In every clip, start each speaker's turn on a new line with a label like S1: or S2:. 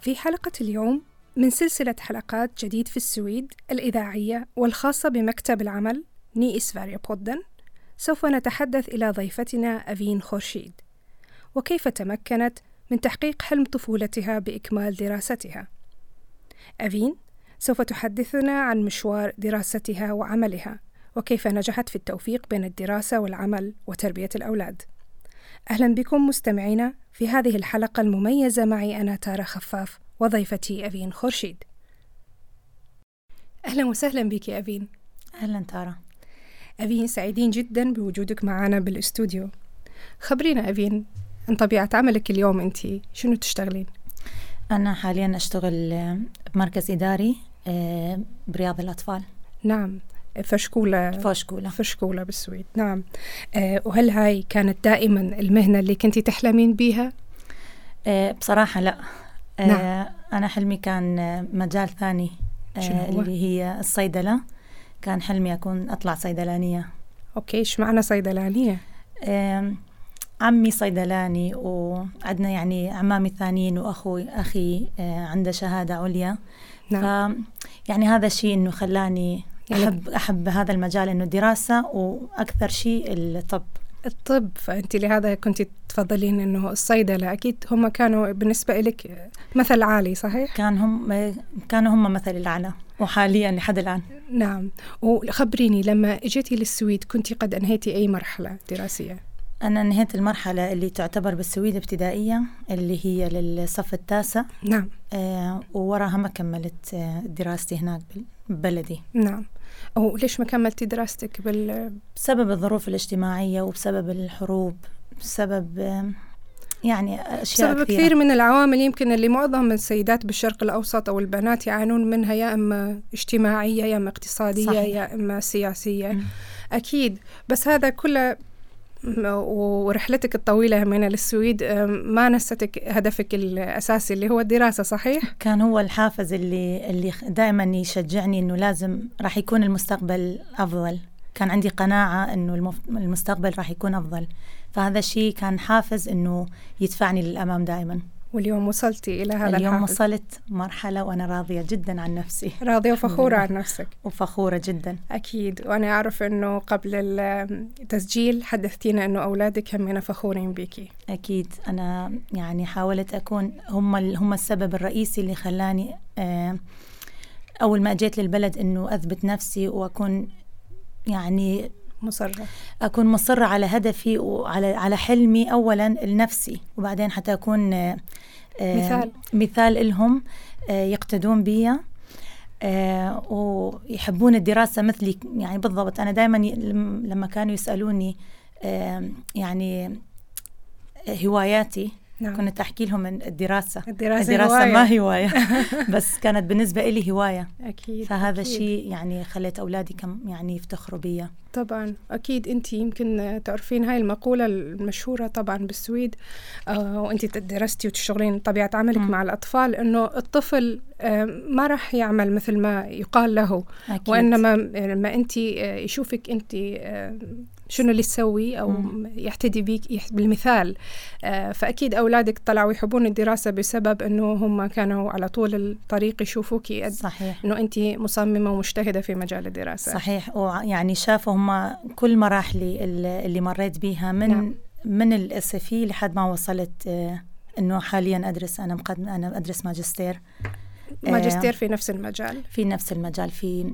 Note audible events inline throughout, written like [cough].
S1: في حلقة اليوم من سلسلة حلقات جديد في السويد الإذاعية والخاصة بمكتب العمل ني إسفاريا بودن. سوف نتحدث إلى ضيفتنا أفين خورشيد. وكيف تمكنت من تحقيق حلم طفولتها بإكمال دراستها؟ أفين سوف تحدثنا عن مشوار دراستها وعملها وكيف نجحت في التوفيق بين الدراسة والعمل وتربية الأولاد. أهلا بكم مستمعينا في هذه الحلقة المميزة معي أنا تارا خفاف وضيفتي أفين خورشيد. أهلا وسهلا بك يا أفين.
S2: أهلا تارا
S1: أفين سعيدين جدا بوجودك معنا بالأستوديو. خبرينا أفين عن طبيعة عملك اليوم أنت شنو تشتغلين؟
S2: أنا حاليا أشتغل بمركز إداري آه، برياض الأطفال.
S1: نعم. فشكولة
S2: فشكولة
S1: فشكولة بالسويد نعم أه وهل هاي كانت دائما المهنة اللي كنتي تحلمين بيها؟
S2: أه بصراحة لا أه
S1: نعم.
S2: أنا حلمي كان مجال ثاني؟ اللي هي الصيدلة كان حلمي أكون أطلع صيدلانية
S1: أوكي إيش معنى صيدلانية؟
S2: عمي صيدلاني وعندنا يعني عمامي الثانيين وأخوي أخي أه عنده شهادة عليا
S1: نعم
S2: ف يعني هذا الشيء إنه خلاني
S1: يعني-
S2: احب أحب هذا المجال إنه الدراسه وأكثر شيء الطب.
S1: الطب فأنت لهذا كنت تفضلين إنه الصيدلة. أكيد هم كانوا بالنسبة لك مثل عالي صحيح؟
S2: كان هم كانوا هم مثل الأعلى وحاليا لحد الآن.
S1: نعم. وخبريني لما إجيتي للسويد كنت قد أنهيتي أي مرحلة دراسية؟
S2: أنا أنهيت المرحلة اللي تعتبر بالسويد ابتدائية اللي هي للصف التاسع.
S1: نعم.
S2: آه ووراها ما كملت آه دراستي هناك ببلدي
S1: نعم. وليش ما كملتي دراستك بال
S2: بسبب الظروف الاجتماعية وبسبب الحروب بسبب يعني أشياء
S1: بسبب
S2: كثيرة.
S1: كثير من العوامل يمكن اللي معظم السيدات بالشرق الأوسط أو البنات يعانون منها يا إما اجتماعية يا إما اقتصادية
S2: صحيح.
S1: يا إما سياسية
S2: مم.
S1: أكيد بس هذا كله م- ورحلتك الطويلة من للسويد أم، ما نستك هدفك الأساسي اللي هو الدراسة صحيح؟
S2: كان هو الحافز اللي اللي دائما يشجعني إنه لازم راح يكون المستقبل أفضل. كان عندي قناعة إنه المف- المستقبل راح يكون أفضل. فهذا الشيء كان حافز إنه يدفعني للأمام دائما.
S1: واليوم وصلتي إلى هذا
S2: اليوم
S1: الحافز
S2: وصلت مرحلة وأنا راضية جدا عن نفسي.
S1: راضية وفخورة عن نفسك.
S2: وفخورة جدا.
S1: أكيد. وأنا أعرف أنه قبل التسجيل حدثتينا أنه أولادك همنا فخورين بيكي
S2: أكيد. أنا يعني حاولت أكون هم هم السبب الرئيسي اللي خلاني آه، أول ما جيت للبلد إنه أثبت نفسي وأكون يعني
S1: مصرة
S2: أكون مصرة على هدفي وعلى على حلمي أولا لنفسي وبعدين حتى أكون آه،
S1: مثال.
S2: مثال لهم آه، يقتدون بي آه، ويحبون الدراسة مثلي يعني بالضبط أنا دائما لما كانوا يسألوني يعني هواياتي
S1: نعم
S2: كنت أحكي لهم من الدراسة
S1: الدراسة,
S2: الدراسة
S1: هواية.
S2: ما هواية [laughs] بس كانت بالنسبة لي هواية
S1: أكيد
S2: فهذا
S1: أكيد.
S2: الشيء يعني خليت أولادي كم يعني يفتخروا بي
S1: طبعا أكيد أنت يمكن تعرفين هاي المقولة المشهورة طبعا بالسويد آه وأنت درستي وتشتغلين طبيعة عملك
S2: مم.
S1: مع الأطفال أنه الطفل آه ما راح يعمل مثل ما يقال له
S2: أكيد.
S1: وإنما لما أنت آه، يشوفك أنت آه، شنو اللي تسوي أو
S2: مم.
S1: يحتدي بيك بالمثال آه، فأكيد أولادك طلعوا يحبون الدراسة بسبب أنه هم كانوا على طول الطريق يشوفوك
S2: صحيح.
S1: أنه أنت مصممة ومجتهدة في مجال الدراسة.
S2: صحيح. ويعني شافوا هم كل مراحلي اللي مريت بيها من
S1: نعم.
S2: من الاسفي لحد ما وصلت آه، إنه حاليا أدرس أنا مقدم أنا أدرس ماجستير. آه،
S1: ماجستير في نفس المجال.
S2: في نفس المجال. في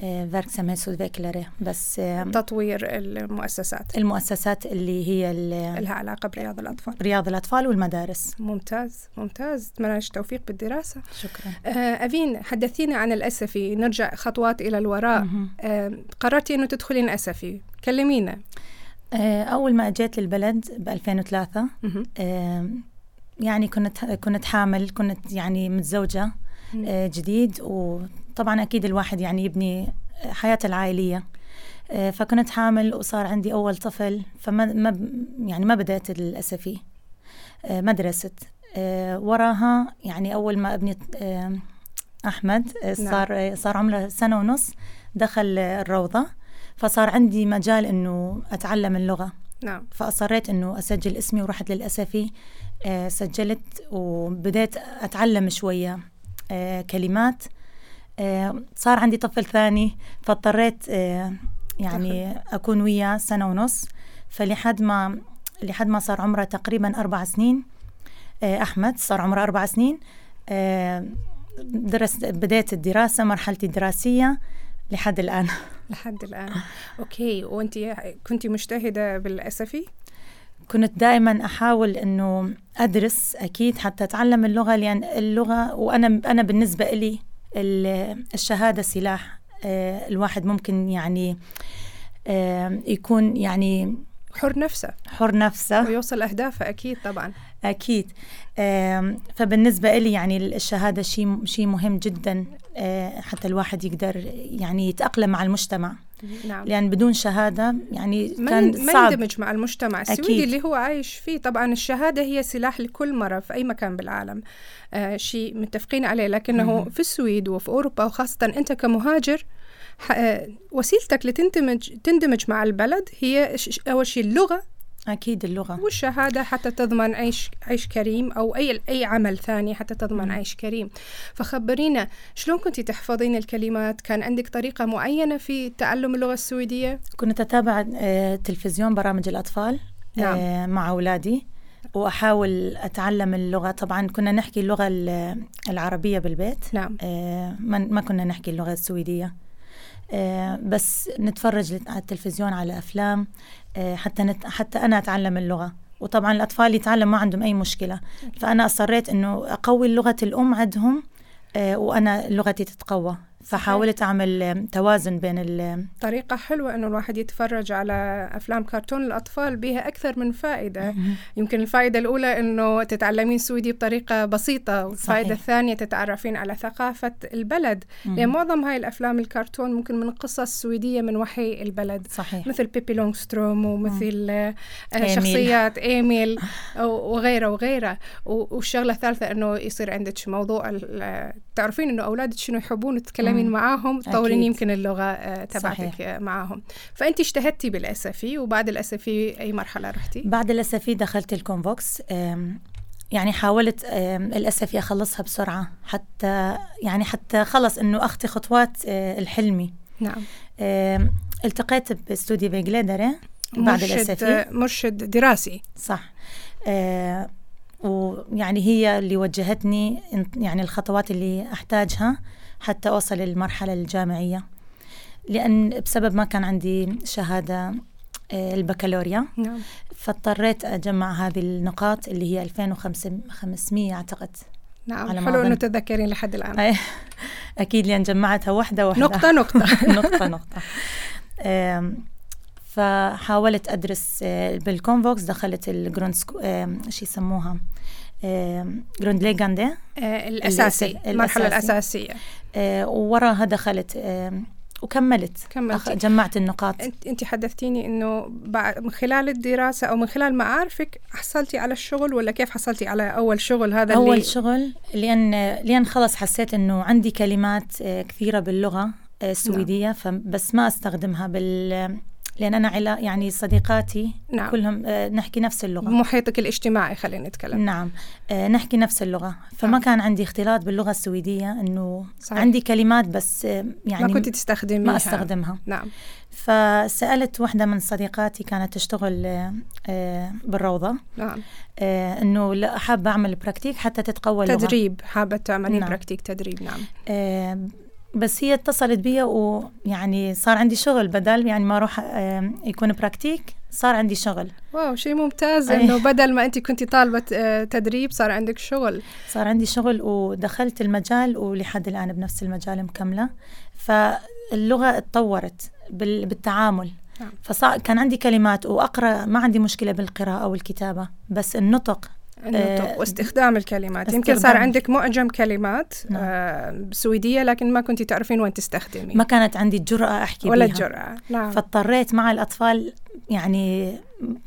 S2: فيركسامhet utveckare بس آه،
S1: تطوير المؤسسات.
S2: المؤسسات اللي هي
S1: لها علاقة برياض الأطفال.
S2: رياض الأطفال والمدارس.
S1: ممتاز ممتاز. أتمنى لك توفيق بالدراسة.
S2: شكرا.
S1: آه أفين حدثينا عن الأسفي. نرجع خطوات إلى الوراء. آه قررتي أنه تدخلين أسفي. كلمينا.
S2: آه، أول ما اجيت للبلد ب 2003
S1: مهم.
S2: آم، يعني كنت كنت حامل كنت يعني متزوجة
S1: مم.
S2: آه، جديد وطبعا أكيد الواحد يعني يبني حياته العائلية. آه، فكنت حامل وصار عندي أول طفل فما ما يعني ما بدأت الأسفي آه، مدرسة آه، وراها يعني أول ما أبني آه،
S1: نعم.
S2: صار آه، صار عمره سنة ونص دخل الروضة فصار عندي مجال إنه أتعلم اللغة.
S1: نعم.
S2: فأصريت إنه أسجل اسمي ورحت للأسفي آه، سجلت وبدأت أتعلم شوية آه، كلمات. صار عندي طفل ثاني فاضطريت آه، يعني أكون وياه سنة ونص. فلحد ما لحد ما صار عمره تقريبا أربع سنين آه، أحمد صار عمره أربع سنين. آه، درس بديت الدراسة مرحلتي الدراسية لحد الآن. [laughs]
S1: لحد الآن. أوكي. وأنت كنت مجتهدة بالأسفي؟
S2: كنت دائما أحاول إنه أدرس أكيد حتى أتعلم اللغة لأن اللغة وأنا أنا بالنسبة لي ال- الشهادة سلاح آه، الواحد ممكن يعني آه، يكون يعني
S1: حر نفسه.
S2: حر نفسه.
S1: ويوصل أهدافه أكيد طبعا.
S2: أكيد. آم، فبالنسبة لي يعني الشهادة شيء شيء مهم جدا آه، حتى الواحد يقدر يعني يتأقلم مع المجتمع.
S1: نعم.
S2: لأن بدون شهادة يعني كان
S1: ما
S2: صعب.
S1: يندمج مع المجتمع. السويدي
S2: أكيد.
S1: اللي هو عايش فيه طبعا الشهادة هي سلاح لكل مرة في أي مكان بالعالم. آه شيء متفقين عليه. لكنه
S2: مهم.
S1: في السويد وفي أوروبا وخاصة أنت كمهاجر آه، وسيلتك لتندمج تندمج مع البلد هي أول شيء اللغة
S2: أكيد اللغة.
S1: والشهادة حتى تضمن عيش عيش كريم أو أي أي عمل ثاني حتى تضمن
S2: مم.
S1: عيش كريم. فخبرينا شلون كنت تحفظين الكلمات؟ كان عندك طريقة معينة في تعلم اللغة السويدية؟
S2: كنت أتابع آه، تلفزيون برامج الأطفال
S1: نعم.
S2: آه، مع أولادي وأحاول أتعلم اللغة. طبعا كنا نحكي اللغة ال- العربية بالبيت.
S1: نعم.
S2: آه، ما كنا نحكي اللغة السويدية. آه، بس نتفرج على التلفزيون على أفلام. آه، حتى نت حتى أنا أتعلم اللغة. وطبعا الأطفال يتعلم ما عندهم أي مشكلة. فأنا أصريت إنه أقوي لغة الأم عندهم آه، وأنا لغتي تتقوى. فحاولت أعمل آه، توازن بين ال
S1: طريقة حلوة إنه الواحد يتفرج على أفلام كرتون الأطفال بها أكثر من فائدة. يمكن الفائدة الأولى إنه تتعلمين سويدي بطريقة بسيطة والفائدة
S2: صحيح.
S1: الثانية تتعرفين على ثقافة البلد. لأن معظم هاي الأفلام الكرتون ممكن من قصص سويدية من وحي البلد.
S2: صحيح.
S1: مثل بيبي لونغستروم ومثل آه،. شخصيات [laughs] إيميل و- وغيره وغيره. و- والشغلة الثالثة إنه يصير عندك موضوع تعرفين إنه أولادك شنو يحبون تتكلمين. معاهم تطورين. يمكن اللغة آه، تبعتك. آه، معاهم فأنت اجتهدتي بالأسفي وبعد الأسفي أي مرحلة رحتي؟
S2: بعد الأسفي دخلت الكونفوكس يعني حاولت أم، الأسفي أخلصها بسرعة حتى يعني حتى خلص إنه أخطي خطوات أه، الحلمي
S1: نعم
S2: التقيت باستوديو بيجليدري بعد
S1: آه، مرشد دراسي
S2: صح أه، ويعني هي اللي وجهتني يعني الخطوات اللي أحتاجها حتى أوصل للمرحلة الجامعية. لأن بسبب ما كان عندي شهادة أه، البكالوريا
S1: نعم.
S2: فاضطريت أجمع هذه النقاط اللي هي 2500 أعتقد.
S1: نعم
S2: على
S1: حلو
S2: أظن.
S1: تتذكرين لحد الآن.
S2: أي أكيد لأن جمعتها واحدة واحدة.
S1: نقطة نقطة. [laughs]
S2: نقطة نقطة. أم، فحاولت أدرس أه، بال Komvux دخلت ال grund شو يسموها؟ أم، grundläggande
S1: آه، الأساسي
S2: الأس-
S1: المرحلة
S2: الأساسي.
S1: الأساسية
S2: أه، ووراها دخلت أم، وكملت
S1: كملتي.
S2: أخ- جمعت النقاط
S1: أنت أنت حدثتيني إنه من خلال الدراسة أو من خلال معارفك حصلتي على الشغل ولا كيف حصلتي على أول شغل هذا
S2: أول
S1: اللي
S2: شغل لأن لأن خلص حسيت إنه عندي كلمات آه، كثيرة باللغة آه، السويدية فبس ما أستخدمها بال لأن أنا علا يعني صديقاتي
S1: نعم.
S2: كلهم آه، نحكي نفس اللغة.
S1: محيطك الاجتماعي خلينا نتكلم.
S2: نعم. آه، نحكي نفس اللغة. فما
S1: نعم.
S2: كان عندي اختلاط باللغة السويدية إنه
S1: صحيح.
S2: عندي كلمات بس آه، يعني
S1: ما كنت تستخدميها.
S2: ما أستخدمها.
S1: نعم.
S2: فسألت واحدة من صديقاتي كانت تشتغل بالروضة.
S1: نعم.
S2: إنه لا حابة أعمل praktik حتى تتقوى اللغة.
S1: تدريب. حابة تعملين
S2: نعم.
S1: praktik تدريب. نعم.
S2: بس هي اتصلت بي ويعني صار عندي شغل بدل يعني ما أروح آه، يكون praktik صار عندي شغل
S1: wow شيء ممتاز
S2: أي.
S1: إنه بدل ما انت كنتي طالبة آه، تدريب صار عندك شغل
S2: صار عندي شغل ودخلت المجال ولحد الآن بنفس المجال مكملة فاللغة اتطورت بال- بالتعامل
S1: نعم.
S2: فصار كان عندي كلمات وأقرأ ما عندي مشكلة بالقراءة والكتابة بس النطق آه،
S1: واستخدام الكلمات. يمكن صار. عندك معجم كلمات
S2: نعم.
S1: آه سويدية لكن ما كنتي تعرفين وين تستخدمي
S2: ما كانت عندي الجرأة أحكي
S1: ولا
S2: بيها.
S1: الجرأة نعم.
S2: فاضطريت مع الأطفال يعني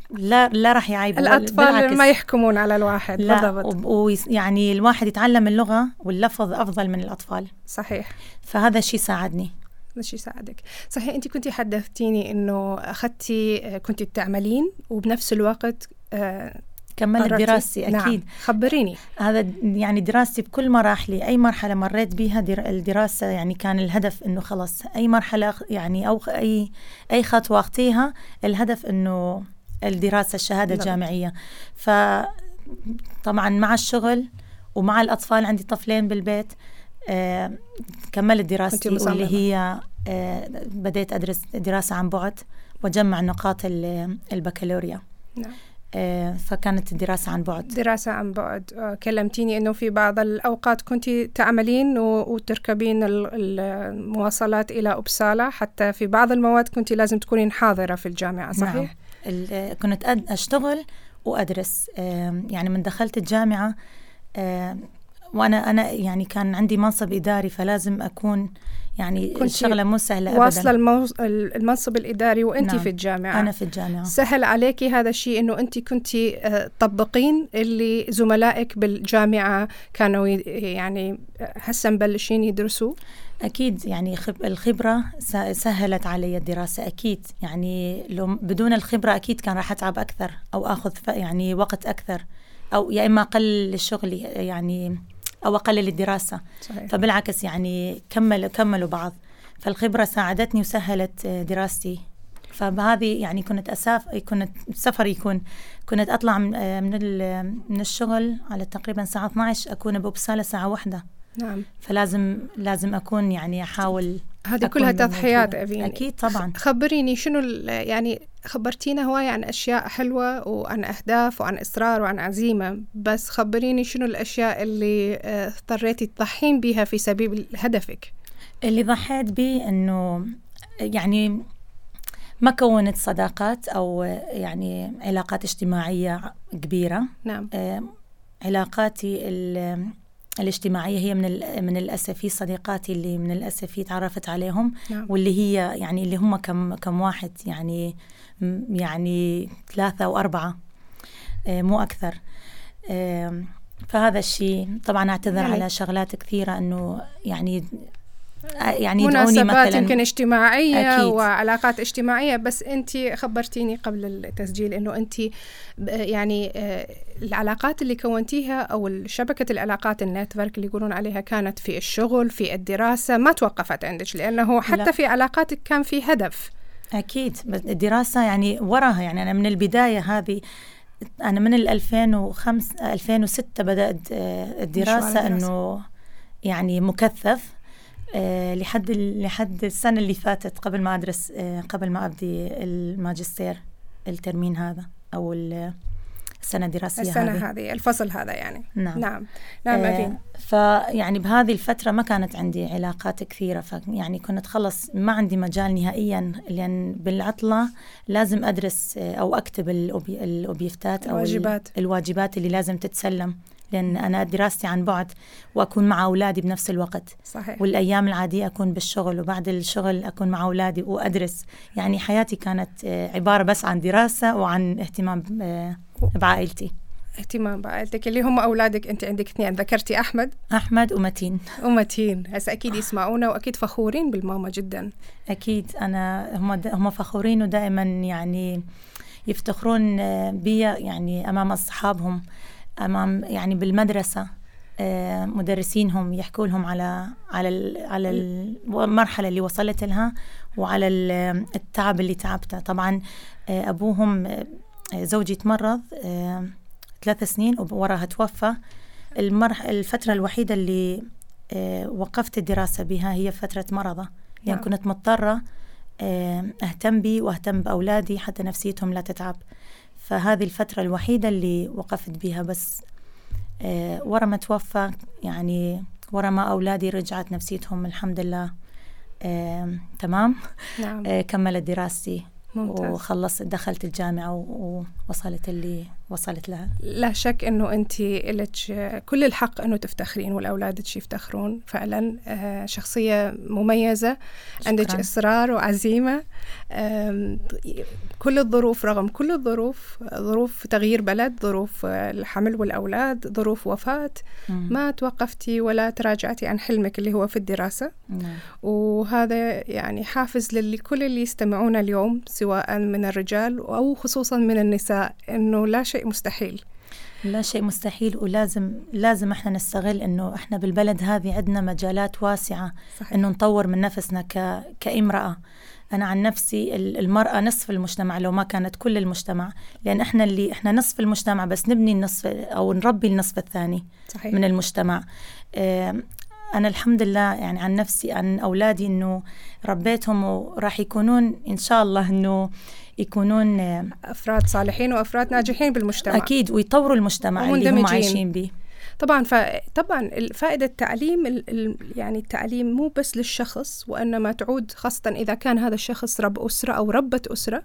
S2: لا لا راح يعيبوا
S1: الأطفال
S2: بالعكس.
S1: ما يحكمون على الواحد
S2: لا
S1: بالضبط.
S2: ويعني الواحد يتعلم اللغة واللفظ أفضل من الأطفال.
S1: صحيح.
S2: فهذا الشيء ساعدني.
S1: هذا الشيء يساعدك صحيح انت كنتي حدثتيني إنه اخذتي كنتي تعملين وبنفس الوقت
S2: آه كملت دراستي
S1: نعم.
S2: أكيد
S1: نعم. خبريني
S2: هذا يعني دراستي بكل مراحلي أي مرحلة مريت بها الدراسة يعني كان الهدف إنه خلص أي مرحلة يعني أو أي أي خطوة أخطيها الهدف إنه الدراسة الشهادة نعم. الجامعية ف طبعا مع الشغل ومع الأطفال عندي طفلين بالبيت آه كملت دراستي واللي هي آه بديت أدرس دراسة عن بعد وأجمع نقاط البكالوريا نعم فكانت الدراسة عن بعد
S1: دراسة عن بعد آه، كلمتيني أنه في بعض الأوقات كنت تعملين وتركبين المواصلات إلى أبسالة حتى في بعض المواد كنت لازم تكونين حاضرة في الجامعة صحيح؟
S2: نعم. كنت أشتغل وأدرس يعني من دخلت الجامعة وأنا أنا يعني كان عندي منصب إداري فلازم أكون يعني كنت الشغلة مو سهلة أبدا.
S1: واصلة الموز... المنصب الإداري وأنت نعم. في الجامعة.
S2: أنا في الجامعة.
S1: سهل عليكي هذا الشيء إنه أنت كنت آه، تطبقين اللي زملائك بالجامعة كانوا يعني هسه مبلشين يدرسوا؟
S2: أكيد يعني الخبرة سهلت علي الدراسة أكيد. يعني لو بدون الخبرة أكيد كان راح أتعب أكثر أو أخذ يعني وقت أكثر. أو يا إما أقل الشغل يعني أو اقلل الدراسه صحيح. فبالعكس يعني كمل كملوا بعض. فالخبرة ساعدتني وسهلت دراستي. فبهذه يعني كنت اساف كنت سفر يكون كنت أطلع من من الشغل على تقريبا الساعة 12 أكون بوبساله ساعه واحدة.
S1: نعم.
S2: فلازم لازم أكون يعني أحاول
S1: هذه كلها تضحيات
S2: أبين أكيد طبعا.
S1: خبريني شنو يعني خبرتينا هواية عن أشياء حلوة وعن أهداف وعن إصرار وعن عزيمة بس خبريني شنو الأشياء اللي آه، اضطريتي تضحين بها في سبيل هدفك؟
S2: اللي ضحيت به أنه يعني ما كونت صداقات أو يعني علاقات اجتماعية كبيرة.
S1: نعم.
S2: آه، علاقاتي الاجتماعية هي من من الاسفي صديقاتي اللي من الأسفي تعرفت عليهم.
S1: نعم.
S2: واللي هي يعني اللي هم كم كم واحد يعني يعني ثلاثة أو أربعة. آه، مو أكثر. فهذا الشيء طبعا أعتذر يعني على شغلات كثيرة إنه يعني
S1: يعني مناسبات مثلا. يمكن اجتماعية أكيد. وعلاقات اجتماعية بس أنت خبرتيني قبل التسجيل أنه أنت يعني آه، العلاقات اللي كونتيها أو شبكة العلاقات النتورك اللي يقولون عليها كانت في الشغل في الدراسة ما توقفت عندك لأنه حتى لا. في علاقاتك كان في هدف.
S2: أكيد. الدراسة يعني وراها يعني أنا من البداية هذه أنا من 2005 2006 بدأت آه، الدراسة. أنه يعني مكثف. لحد لحد السنة اللي فاتت قبل ما أدرس آه، قبل ما أبدي الماجستير الترمين هذا أو السنة الدراسية
S1: السنة هذه, هذه الفصل هذا يعني.
S2: نعم.
S1: نعم. نعم
S2: آه فيعني بهذه الفترة ما كانت عندي علاقات كثيرة فيعني كنت خلص ما عندي مجال نهائيا لأن بالعطلة لازم أدرس آه، أو أكتب الأوبيفتات
S1: أو الواجبات.
S2: الواجبات اللي لازم تتسلم. لأن أنا دراستي عن بعد وأكون مع أولادي بنفس الوقت.
S1: صحيح.
S2: والأيام العادية أكون بالشغل وبعد الشغل أكون مع أولادي وأدرس. يعني حياتي كانت آه، عبارة بس عن دراسة وعن اهتمام آه، بعائلتي.
S1: اهتمام بعائلتك. اللي هم أولادك أنت عندك اثنين. ذكرتي أحمد؟
S2: أحمد ومتين.
S1: ومتين. هسه أكيد يسمعونا وأكيد فخورين بالماما جدا.
S2: أكيد. أنا هم هم فخورين ودائما يعني يفتخرون آه، بي يعني أمام أصحابهم. أمام يعني بالمدرسة آه، مدرسينهم يحكوا لهم على على على المرحلة اللي وصلت لها وعلى التعب اللي تعبته. طبعا آه، أبوهم آه، زوجي تمرض ثلاث سنين ووراها توفى. المرح الفترة الوحيدة اللي وقفت الدراسة بها هي فترة مرضه. يعني نعم. كنت مضطرة أهتم بي وأهتم بأولادي حتى نفسيتهم لا تتعب. فهذه الفترة الوحيدة اللي وقفت بها بس آه ورا ما توفى يعني ورا ما أولادي رجعت نفسيتهم الحمد لله آه تمام
S1: نعم.
S2: آه كملت دراستي
S1: ممتاز.
S2: وخلصت دخلت الجامعة ووصلت اللي وصلت لها؟
S1: لا شك إنه أنت لك كل الحق إنه تفتخرين والاولادك يفتخرون. فعلا آه، شخصية مميزة شكرا. عندك إصرار وعزيمة. كل الظروف رغم كل الظروف ظروف تغيير بلد ظروف الحمل والأولاد ظروف وفاة. ما توقفتي ولا تراجعتي عن حلمك اللي هو في الدراسة.
S2: نعم.
S1: وهذا يعني حافز لكل اللي يستمعون اليوم سواء من الرجال أو خصوصا من النساء إنه لا شيء مستحيل
S2: لا شيء مستحيل ولازم لازم إحنا نستغل إنه إحنا بالبلد هذه عندنا مجالات واسعة صحيح. إنه نطور من نفسنا ك... كامرأة أنا عن نفسي المرأة نصف المجتمع لو ما كانت كل المجتمع لأن إحنا اللي إحنا نصف المجتمع بس نبني النصف أو نربي النصف الثاني صحيح. من المجتمع أنا الحمد لله يعني عن نفسي عن أولادي إنه ربيتهم وراح يكونون إن شاء الله إنه يكونون
S1: أفراد صالحين وأفراد ناجحين بالمجتمع.
S2: أكيد ويطوروا المجتمع اللي هم عايشين به
S1: طبعا فطبعا فائدة التعليم يعني التعليم مو بس للشخص وإنما تعود خاصة إذا كان هذا الشخص رب أسرة أو ربة أسرة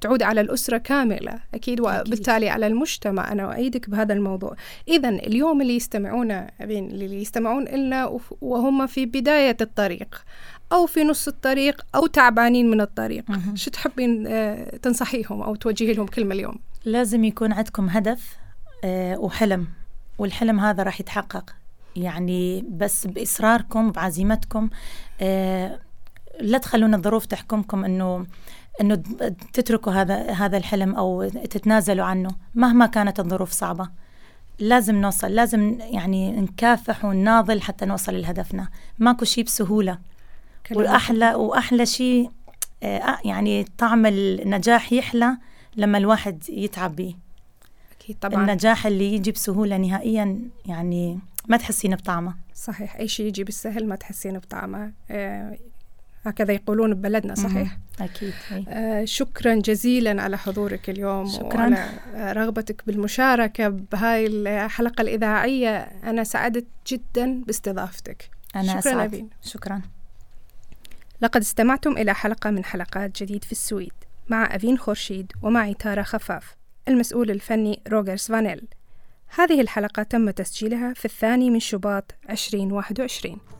S1: تعود على الأسرة كاملة أكيد وبالتالي على المجتمع. أنا أؤيدك بهذا الموضوع. إذا اليوم اللي يستمعون اللي يستمعون لنا وهم في بداية الطريق. أو في نص الطريق أو تعبانين من الطريق. شو تحبين آه، تنصحيهم أو توجهي لهم كلمة اليوم؟
S2: لازم يكون عندكم هدف آه، وحلم والحلم هذا راح يتحقق. يعني بس بإصراركم بعزيمتكم آه، لا تخلون الظروف تحكمكم إنه إنه تتركوا هذا هذا الحلم أو تتنازلوا عنه. مهما كانت الظروف صعبة لازم نوصل لازم يعني نكافح ونناضل حتى نوصل لهدفنا. ماكو شيء بسهولة. واحلى وأحلى شيء آه، يعني طعم النجاح يحلى لما الواحد يتعب به
S1: أكيد طبعا.
S2: النجاح اللي يجي بسهولة نهائيا يعني ما تحسين بطعمه.
S1: صحيح. أي شيء يجي بالسهل ما تحسين بطعمه. آه هكذا يقولون ببلدنا صحيح؟
S2: أكيد
S1: آه شكرا جزيلا على حضورك اليوم
S2: شكرا.
S1: وعلى رغبتك بالمشاركة بهاي الحلقة الإذاعية. أنا سعدت جدا باستضافتك.
S2: أنا شكرا أسعد. شكرا.
S1: لقد استمعتم إلى حلقة من حلقات جديد في السويد. مع أفين خورشيد ومعي تارا خفاف المسؤول الفني روجرز فانيل. هذه الحلقة تم تسجيلها في الثاني من شباط 2021